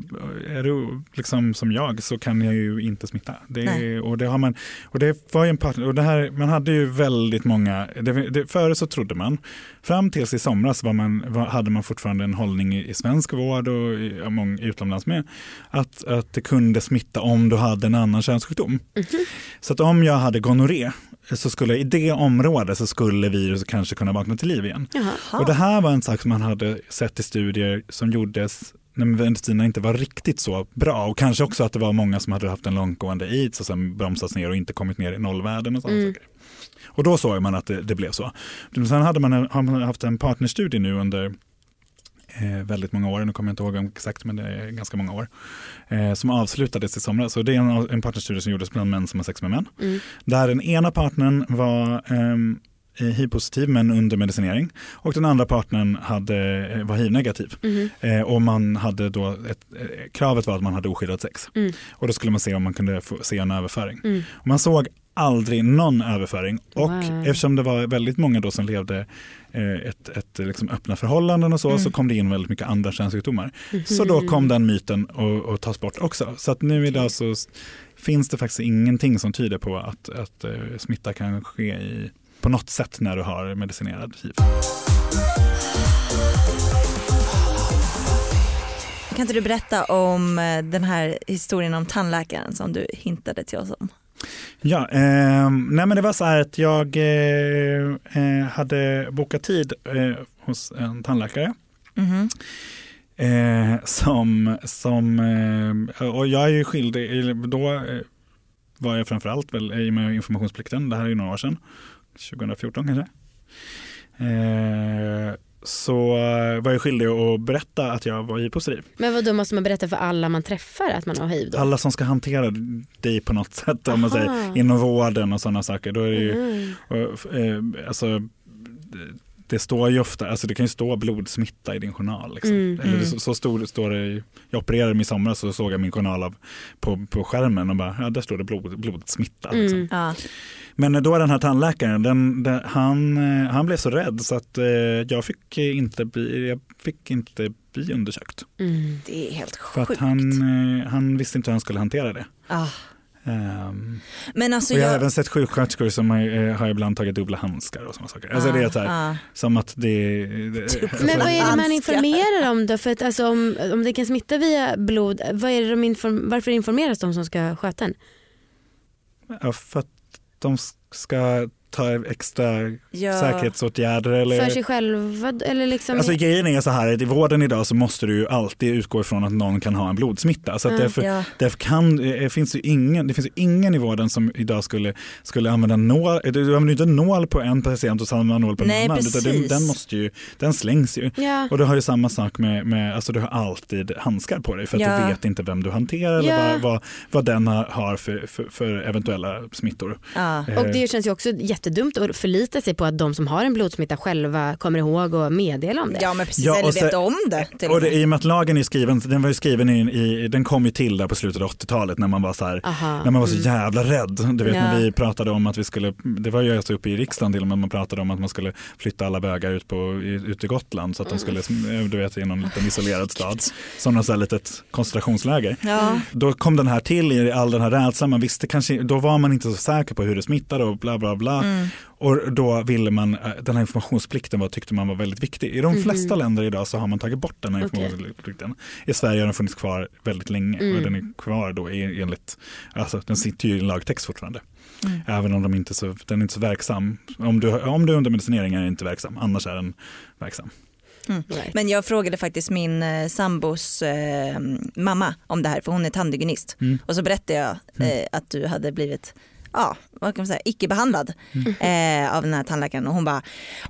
är du liksom som jag så kan jag ju inte smitta. Det, och det har man, och det var en partner, och det här, man hade ju väldigt många, det, det, före så trodde man, fram tills i somras var man, var, hade man fortfarande en hållning i, i svensk vård och i, mång, utomlands med, att, att det kunde smitta om du hade en annan könssjukdom. Så att om jag hade gonorré så skulle i det området så skulle viruset kanske kunna vakna till liv igen.
Jaha.
Och det här var en sak som man hade sett i studier som gjordes när medicinerna inte var riktigt så bra och kanske också att det var många som hade haft en långtgående aids och sen bromsats ner och inte kommit ner i nollvärden och sådana
Mm.
saker. Och då såg man att det, det blev så. Men Sen hade man, har man haft en partnerstudie nu under väldigt många år, nu kommer jag inte ihåg exakt men det är ganska många år, eh, som avslutades i somras. Så det är en, en partnerstudie som gjordes bland män som har sex med män.
Mm.
Där den ena partnern var ehm, eh, hiv-positiv men under medicinering och den andra partnern hade, eh, var hiv-negativ.
Mhm.
Eh, och man hade då ett, eh, kravet var att man hade oskyddat sex.
Mm.
Och då skulle man se om man kunde få se en överföring.
Mm.
Man såg aldrig någon överföring. Och
Wow.
eftersom det var väldigt många då som levde eh, ett, ett liksom öppna förhållanden och så,
Mm.
så kom det in väldigt mycket andra könssjukdomar.
Mhm.
Så då kom den myten att att tas bort också. Så att nu idag så finns det faktiskt ingenting som tyder på att, att eh, smitta kan ske i, på något sätt när du har medicinerad hiv.
Kan inte du berätta om eh, den här historien om tandläkaren som du hintade till oss om?
Ja, eh, nej men det var så här att jag eh, eh, hade bokat tid eh, hos en tandläkare.
Mhm.
Eh, som, som eh, och jag är ju skyldig, då var jag framförallt väl i med informationsplikten, det här är ju några år sedan, 2014 kanske. Så eh, var jag skyldig att berätta att jag var hiv-positiv.
Men vad då måste man berätta för alla man träffar att man har hiv då?
Alla som ska hantera dig på något sätt, om man säger inom vården och sådana saker, då är det ju
Mm.
Och, eh, alltså, det- står ju ofta, alltså det kan ju stå blodsmitta i din journal. Liksom.
Mm,
Eller
mm.
så, så stor, står det, jag opererade mig i somras och så såg jag min journal av, på, på skärmen och bara, ja där står det blod, blodsmitta. Liksom.
Mm.
Ja.
Men då den här tandläkaren, den, den, han, eh, han blev så rädd så att eh, jag, fick inte bli, jag fick inte bli undersökt.
Mm.
Det är helt
För att
sjukt.
han, eh, han visste inte hur han skulle hantera det.
Ah.
Ehm,
Men alltså
och jag har
jag...
även sett sjuksköterskor som har, eh, har ibland tagit dubbla handskar och sådana saker. Alltså det är så här,
ah.
Som att det... det alltså,
Men vad är det man informerar om då? För att alltså, om, om det kan smitta via blod, vad är det de inform, varför informeras de som ska sköta en?
ja, för att de ska ta extra
Ja.
säkerhetsåtgärder? Eller?
För sig själva eller liksom?
Alltså grejen är så här att i vården idag så måste du ju alltid utgå ifrån att någon kan ha en blodsmitta. Så
Mm,
därför,
Ja.
därför kan, det, finns ju ingen, det finns ingen i vården som idag skulle, skulle använda nål. Du använder inte nål på en patient och samma nål på en
Nej,
annan. Utan den,
precis.
den, måste ju, den slängs ju.
ja.
Och du har ju samma sak med, med alltså du har alltid handskar på dig för att
Ja.
du vet inte vem du hanterar eller vad, vad, vad den har, för, för, för eventuella smittor. Eh,
Och det känns ju också jättedumt att förlita sig på att de som har en blodsmitta själva kommer ihåg och meddela om det.
ja men precis,
Ja,
eller vet om det. Till
Och det. I och med att lagen är skriven, den var ju skriven i, i den kom ju till där på slutet av 80-talet när man var så här,
Aha.
när man var så jävla rädd. Du vet
Ja.
när vi pratade om att vi skulle, det var ju alltså uppe i riksdagen till och med, man pratade om att man skulle flytta alla bögar ut, på, ut till Gotland så att de skulle, du vet i någon liten isolerad stad, som något så här litet koncentrationsläger.
Ja.
Då kom den här till i all den här rädslan, man visste kanske, då var man inte så säker på hur det smittade och bla bla bla.
Mm.
Och då ville man, eh, den här informationsplikten var, tyckte man var väldigt viktig. I de flesta länder idag så har man tagit bort den här
Mhm.
Informationsplikten. I Sverige har den funnits kvar väldigt länge
Mm.
och den är kvar då enligt, alltså den sitter ju i en lagtext fortfarande.
Mm.
Även om de inte är så, den är inte så verksam. Om du, om du är under medicinering är den inte verksam, annars är den verksam.
Right.
Men jag frågade faktiskt min eh, sambos eh, mamma om det här för hon är tandhygienist.
Mm.
Och så berättade jag eh, att du hade blivit ja, vad kan man säga, icke-behandlad eh, av den här tandläkaren och hon bara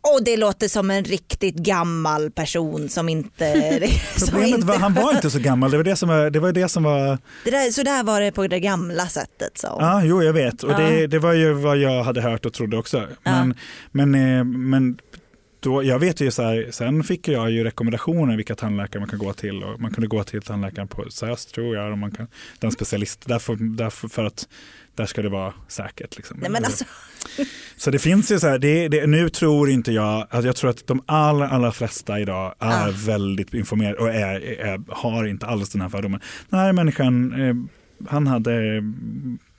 Åh det låter som en riktigt gammal person som inte... *laughs* som
Problemet
inte
var, han var inte så gammal, det var det som var, det var, det som var
det där, så där var det på det gamla sättet sa hon.
Ja, jo jag vet och
Ja.
det, det var ju vad jag hade hört och trodde också. Men, men, eh, men då, jag vet ju så här, sen fick jag ju rekommendationer vilka tandläkare man kan gå till och man kunde gå till tandläkaren på SÖS tror jag, och man kan, den specialist, därför, därför för att där ska det vara säkert. Liksom.
Nej, men alltså,
Så det finns ju så här, det, det, nu tror inte jag, att jag tror att de allra, allra flesta idag är
Ah.
väldigt informerade och är, är, har inte alls den här fördomen. Den här människan, eh, han hade,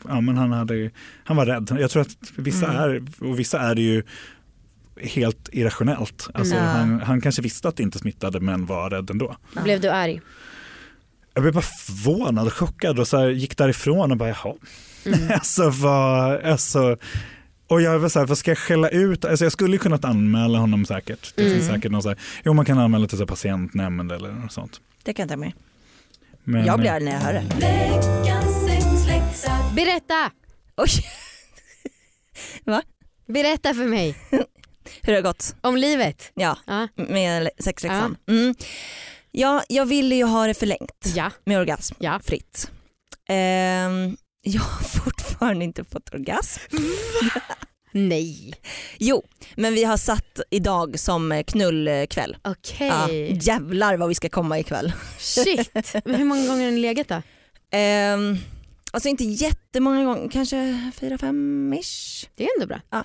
ja men han hade, han var rädd. Jag tror att vissa
Mm.
är, och vissa är det ju helt irrationellt. Alltså han, han kanske visste att det inte smittade men var rädd ändå.
Blev du arg?
Jag blev bara förvånad och chockad och så här, gick därifrån och bara jaha.
Mm. *laughs*
alltså vad, alltså och jag var så här, vad ska jag skälla ut? Alltså jag skulle ju kunnat anmäla honom säkert. Det finns
Mm.
säkert någon så här, jo man kan anmäla till så här patientnämnd eller något sånt.
det kan jag ta med.
Men,
Jag blir
eh,
arg när jag hör det.
Berätta!
Oj, *laughs*
Berätta för mig *laughs*
hur det har gått.
om livet.
Ja,
Ja.
med sexläxan. Mm. Ja, jag ville ju ha det förlängt
Ja.
med orgasm
Ja.
fritt. Ehm, jag har *laughs* fortfarande inte fått orgasm.
Nej.
Jo, men vi har satt idag som knullkväll.
Okej.
Ja, jävlar vad vi ska komma ikväll.
Shit. Men *laughs* hur många gånger har ni legat då?
Ehm, alltså inte jättemånga gånger, kanske fyra, fem ish.
Det är ändå bra.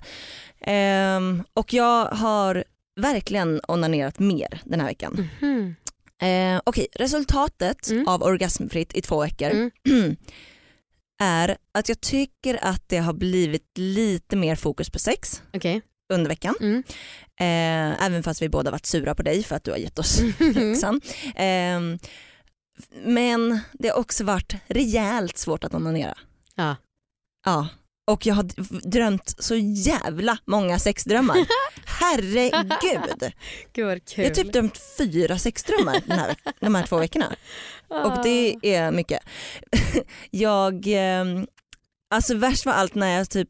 Ehm, och jag har verkligen onanerat mer den här veckan.
Mhm.
Eh, Okej, resultatet
Mm.
av orgasmfritt i två veckor
Mm. *clears throat*
är att jag tycker att det har blivit lite mer fokus på sex
Okej.
under veckan.
Mm.
Eh, även fast vi båda varit sura på dig för att du har gett oss *laughs* läxan. Eh, men det har också varit rejält svårt att onanera.
Ja.
Ja. Och jag har drömt så jävla många sexdrömmar. *laughs* Herregud.
Gud vad kul.
Jag har typ drömt fyra sexdrömmar den här, de här två veckorna. Och det är mycket. *laughs* Jag, ehm, alltså värst var allt när jag typ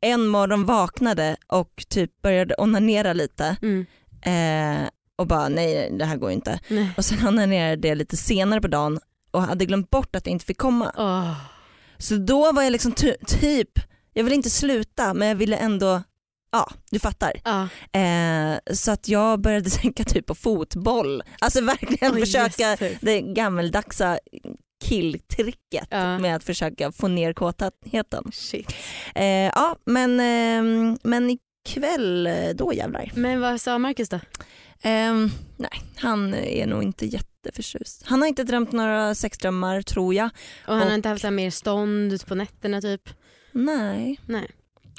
en morgon vaknade och typ började onanera lite
Mm.
eh, och bara nej det här går inte.
Nej.
Och sen onanerade jag lite senare på dagen och hade glömt bort att jag inte fick komma.
Åh.
Så då var jag liksom ty- typ, jag ville inte sluta men jag ville ändå, ja du fattar.
Ja.
Eh, så att jag började *laughs* tänka typ på fotboll. Alltså verkligen
Oj,
försöka
jösses.
det gammeldagsa killtricket
Ja.
med att försöka få ner kåtheten. Eh, ja men, eh, men ikväll eh, då jävlar.
Men vad sa Marcus då?
Eh, nej han är nog inte jätteförtjust. Han har inte drömt några sexdrömmar tror jag.
Och han
Och-
har inte haft mer stånd på nätterna typ?
Nej.
Nej.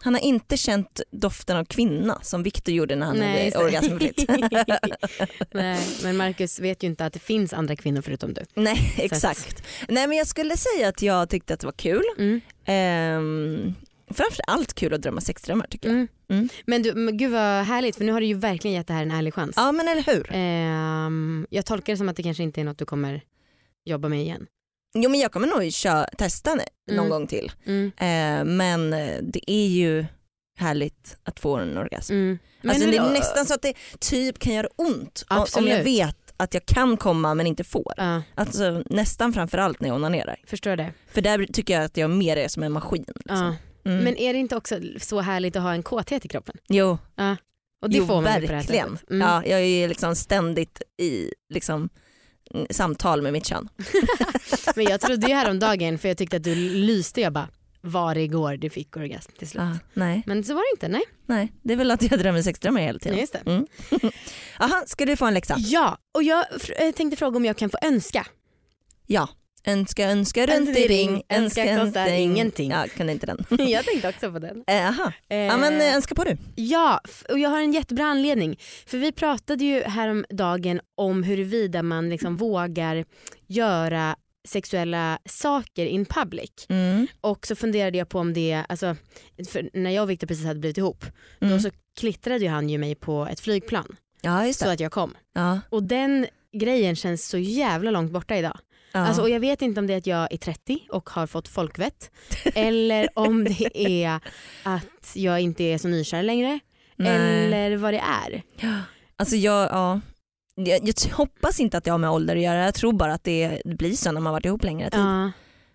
Han har inte känt doften av kvinna som Victor gjorde när han
Nej,
hade orgasmfritt. *laughs*
Nej, men Marcus vet ju inte att det finns andra kvinnor förutom du.
Nej
Så att-
exakt. Nej men jag skulle säga att jag tyckte att det var kul.
Mm.
Ehm, framförallt kul att drömma sexdrömmar tycker jag.
Mm.
Mm.
Men, du, men gud vad härligt för nu har du ju verkligen gett det här en ärlig chans.
Ja men eller hur.
Ehm, jag tolkar det som att det kanske inte är något du kommer jobba med igen.
Jo men jag kommer nog köra, testa någon
Mm.
gång till.
Mm.
Eh, men eh, det är ju härligt att få en orgasm.
Mm. Men
Alltså, det är nästan så att det typ kan göra ont om, om
Absolut.
jag vet att jag kan komma men inte får.
Ja,
Alltså, nästan framförallt när jag onanerar.
förstår det.
För där tycker jag att jag mer är som en maskin. Liksom.
Ja.
Mm.
Men är det inte också så härligt att ha en kåthet i kroppen?
jo,
Och det
jo
får man på det
verkligen.
sättet. Mm.
Ja, jag är ju liksom ständigt i liksom, samtal med mitt kön. *laughs*
Men jag trodde ju häromdagen för jag tyckte att du lyste. Jag bara, var det igår du fick orgasm till slut?
Ah, nej,
Men så var det inte, nej.
nej, det är väl att jag drömmer sexdrömmar hela tiden.
nej just det.
Mm. *laughs* Aha, ska du få en läxa?
Ja, och jag eh, tänkte fråga om jag kan få önska.
Ja. Önska, önska runt i ring, önska,
önska kostar ingenting.
Ja, kunde inte den. *laughs*
jag tänkte också på den. *laughs*
Eh, Aha. Ja men eh, önska på du.
Ja, och jag har en jättebra anledning. För vi pratade ju häromdagen om huruvida man liksom vågar göra sexuella saker in public.
Mm.
Och så funderade jag på om det, alltså, när jag och Victor precis hade blivit ihop,
Mm.
då så klittrade ju han ju mig på ett flygplan
Ja
så att jag kom.
Ja.
Och den grejen känns så jävla långt borta idag.
Ja.
Alltså, och jag vet inte om det är att jag är 30 och har fått folkvett *laughs* eller om det är att jag inte är så nykär längre
Nej.
eller vad det är.
Alltså jag, ja. Jag, jag hoppas inte att det har med ålder att göra, jag tror bara att det blir så när man varit ihop längre tid.
Ja,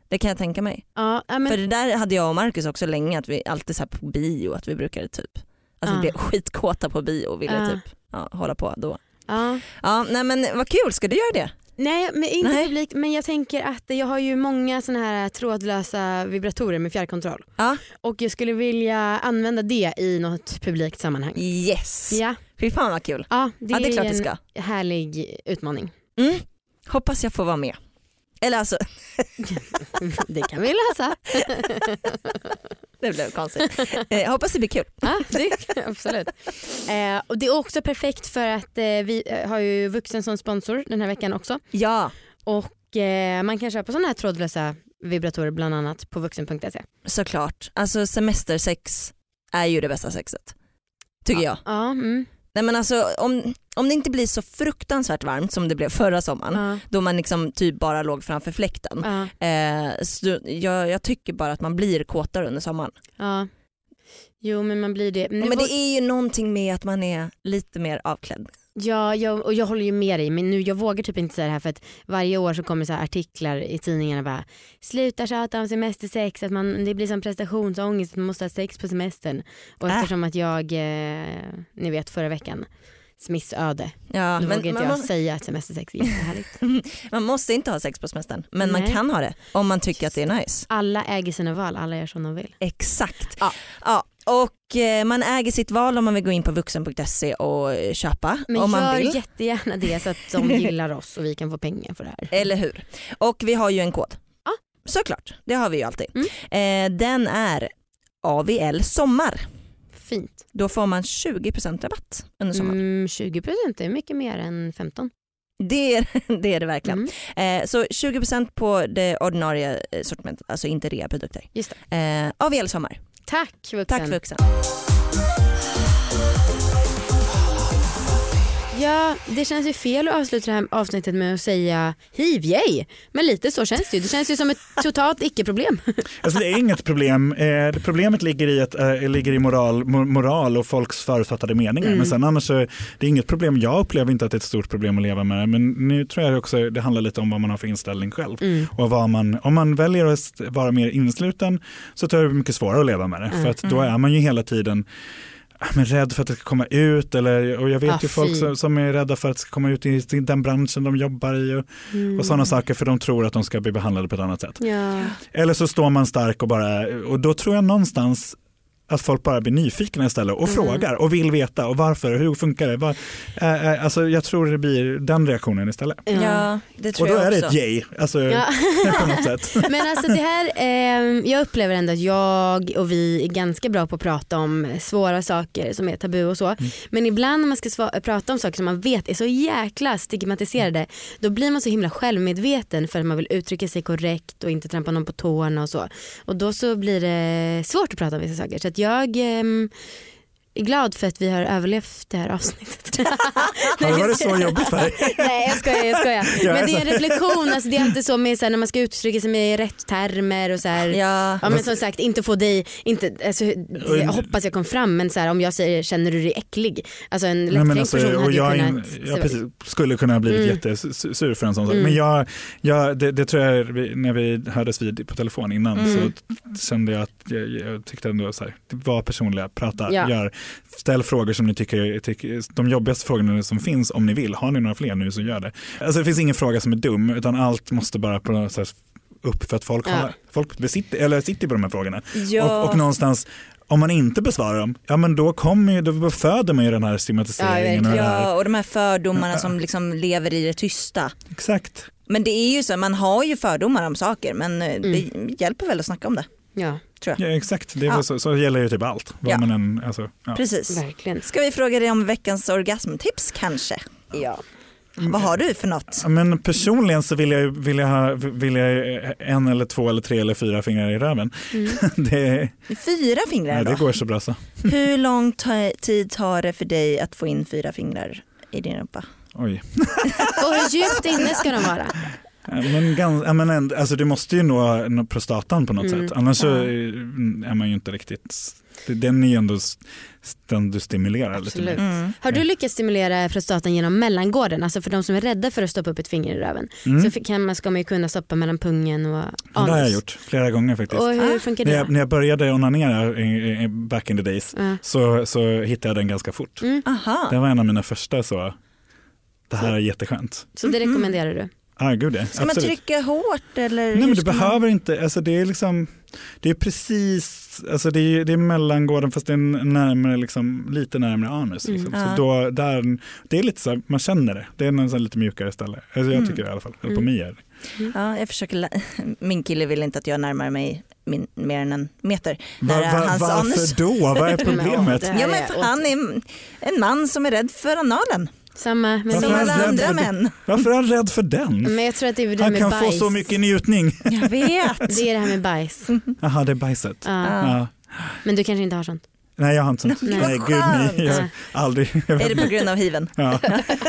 Det kan jag tänka mig.
ja, men,
För det där hade jag och Marcus också länge, att vi alltid så på bio, att vi brukade typ Alltså
Ja.
blev skitkåta på bio och ville typ hålla på då.
ja.
Ja, nej men vad kul, ska du göra det?
Nej, men inte
Nej.
publik, men jag tänker att jag har ju många såna här trådlösa vibratorer med fjärrkontroll.
Ja.
Och jag skulle vilja använda det i något publikt sammanhang.
Yes!
Ja,
Fy fan vad kul.
ja det,
Ja det är klart
en
ska.
härlig utmaning.
Mm. Hoppas jag får vara med. Eller alltså, *laughs*
Det kan vi lösa. *laughs*
det blev konstigt. Eh, hoppas det blir kul.
Ja, det, absolut. Eh, och det är också perfekt för att eh, vi eh, har ju Vuxen som sponsor den här veckan också.
Ja,
Och eh, man kan köpa sådana här trådlösa vibratorer bland annat på vuxen.se.
såklart. Alltså semestersex är ju det bästa sexet. Tycker jag.
Ja, mm,
Nej men alltså om, om det inte blir så fruktansvärt varmt som det blev förra sommaren
ja,
då man liksom typ bara låg framför fläkten.
ja,
Eh, så jag, jag tycker bara att man blir kåtare under sommaren.
ja. Jo men man blir det.
Men
var-
det är ju någonting med att man är lite mer avklädd.
Ja, jag, och jag håller ju med dig men nu, jag vågar typ inte säga det här för att varje år så kommer så artiklar i tidningarna bara sluta tjata om semestersex, att man, det blir som prestationsångest, att man måste ha sex på semestern. Och
Äh.
eftersom att jag, eh, ni vet förra veckan, missöde,
Ja,
då
men
vågar inte
man,
jag
må,
säga att semestersex är jättehärligt. *laughs*
man måste inte ha sex på semestern men man
Nej.
kan ha det om man tycker att det är nice.
Alla äger sina val, alla gör som de vill.
Exakt.
Ja.
Ja, och eh, man äger sitt val om man vill gå in på vuxen.se och eh, köpa
Men
om man vill.
jättegärna det så att de *laughs* gillar oss och vi kan få pengar för det här.
Eller hur? Och vi har ju en kod.
Ja.
Såklart, det har vi ju alltid.
Mm.
Eh, den är AVL sommar.
Fint.
Då får man 20% rabatt under sommaren.
Mm, 20% är mycket mer än 15.
Det, är, *laughs* det är det verkligen.
Mm.
Eh, så 20% på det ordinarie eh, sortimentet, alltså inte reaprodukter.
Just
Eh, AVL sommar.
Tack vuxen.
Tack vuxen.
Ja, det känns ju fel att avsluta det här avsnittet med att säga hiv yay. Men lite så känns det ju. Det känns ju som ett totalt icke-problem. *laughs*
Alltså det är inget problem. Eh, problemet ligger i, att, eh, ligger i moral, mo- moral och folks förutfattade meningar.
Mm.
Men sen annars så är det inget problem. Jag upplever inte att det är ett stort problem att leva med det. Men nu tror jag också det handlar lite om vad man har för inställning själv.
Mm.
Och vad man, om man väljer att vara mer insluten så tror jag det är mycket svårare att leva med det.
Mm.
För att då är man ju hela tiden men rädd för att det ska komma ut eller, och jag vet
Ah,
ju folk som, som är rädda för att det ska komma ut i i den branschen de jobbar i och,
Mm.
och sådana saker för de tror att de ska bli behandlade på ett annat sätt.
Ja.
Eller så står man stark och bara, och då tror jag någonstans att folk bara blir nyfikna istället och
Mm.
frågar och vill veta och varför och hur funkar det. Var, äh, äh, alltså jag tror det blir den reaktionen istället.
Ja, det tror
Och då
jag
är det
också.
ett yay, alltså,
Ja. *laughs*
på något sätt. *laughs*
Men alltså det här, eh, jag upplever ändå att jag och vi är ganska bra på att prata om svåra saker som är tabu och så.
Mm.
Men ibland när man ska prata om saker som man vet är så jäkla stigmatiserade då blir man så himla självmedveten för att man vill uttrycka sig korrekt och inte trampa någon på tårna och så. Och då så blir det svårt att prata om vissa saker. Så att jag ehm, glad för att vi har överlevt det här avsnittet. *laughs* *laughs*
Har det varit så jobbigt för dig? *laughs*
Nej jag skojar, jag skojar.
Ja,
Men det är en
alltså.
reflektion, alltså, det är alltid så med så här, när man ska uttrycka sig med rätt termer och så här.
Ja.
Ja men som sagt inte få dig, inte, alltså, jag hoppas jag kom fram men så här, om jag säger känner du dig äcklig? Alltså en
Nej,
lättkränkt
men alltså,
person
och
hade
jag,
kunnat
jag precis, skulle kunna ha blivit
Mm.
jättesur för en sån sak.
Mm.
Men jag, jag, det, det tror jag när vi hördes vid på telefon innan
Mm.
så kände jag att jag, jag tyckte ändå så här, var personliga, prata,
Ja.
gör, ställ frågor som ni tycker, tycker, de jobbigaste frågorna som finns om ni vill. Har ni några fler nu så gör det. Alltså det finns ingen fråga som är dum utan allt måste bara på något sätt upp för att folk,
Ja.
har, folk besitter, eller sitter på de här frågorna.
Ja.
Och, och någonstans om man inte besvarar dem, ja men då, kommer, ju- då föder man ju den här
Ja,
stigmatiseringen. och det här.
ja, och de här fördomarna som liksom lever i det tysta.
Exakt.
Men det är ju så, man har ju fördomar om saker men eh, det
Mm.
hjälper väl att snacka om det.
Ja
Tror jag.
Ja, exakt, det
Ja.
så, så gäller ju typ allt.
Ja.
man än, alltså, ja.
Precis.
verkligen.
Ska vi fråga dig om veckans orgasmtips kanske?
Ja.
Vad har du för något?
Men personligen så vill jag, vill, jag ha, vill jag en eller två eller tre eller fyra fingrar i röven.
Mm. *laughs*
det,
Fyra fingrar
ja, det
då?
går så bra så.
Hur lång tid tar det för dig att få in fyra fingrar i din rumpa?
Oj.
Och hur djupt inne ska de vara?
Men, gans, ja, men alltså, du måste ju nå, nå prostatan på något
Mm.
sätt. Annars så
Ja.
är är man ju inte riktigt, det- den är ju ändå den du stimulerar lite mer.
Mm.
Har du lyckats stimulera prostatan genom mellangården? Alltså för de som är rädda för att stoppa upp ett finger i röven.
Mm.
Så kan man, ska man ju kunna stoppa mellan pungen och
Det har jag
anus.
gjort flera gånger faktiskt.
Och hur
Ah.
funkar
När
det?
jag, när jag började onanera back in the days
Ja.
så, så hittade jag den ganska fort.
Mm.
Aha.
Det var en av mina första så, det här är jätteskönt.
Så det rekommenderar du?
Ah, gud.
Ska man
Absolut.
trycka hårt eller?
Nej men du
ska man-
behöver inte, alltså det är liksom, det är precis, alltså det är, det är mellangården fast det är närmare, liksom, lite närmare anus. Liksom.
Mm.
Så då, där, det är lite så här, man känner det, det är en lite mjukare ställe. Alltså jag
Mm.
tycker det i alla fall, eller på
Mm.
mig är det.
Ja, jag försöker, *laughs* min kille vill inte att jag närmar mig min, mer än en meter.
Va, va, varför
anus.
då? Vad är problemet? *laughs*
Ja, men han är en man som är rädd för analen.
Samma, men,
Varför
Som
är
det,
han
alla
rädd
andra
för
män.
Varför är han rädd för den?
men jag tror att det är det
Han
med
kan
bajs.
få så mycket njutning.
Jag vet. *laughs*
Det är det här med bajs.
Jaha, det är bajset.
Ja.
Ja.
Men du kanske inte har sånt?
Nej, jag har inte sånt.
Nej.
Nej, gud nej. Jag, aldrig. Jag
Är det på grund av hiven?
Ja,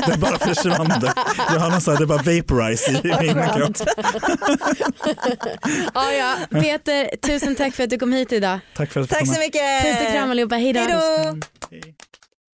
det bara försvann det. Jag har någon sån här, det bara vaporize i min kropp.
Ja, ja. Peter, tusen tack för att du kom hit idag.
Tack för att du
Tack
kom
så
med.
mycket.
Puss och kram allihopa, hejdå.
Hej då.
Hej.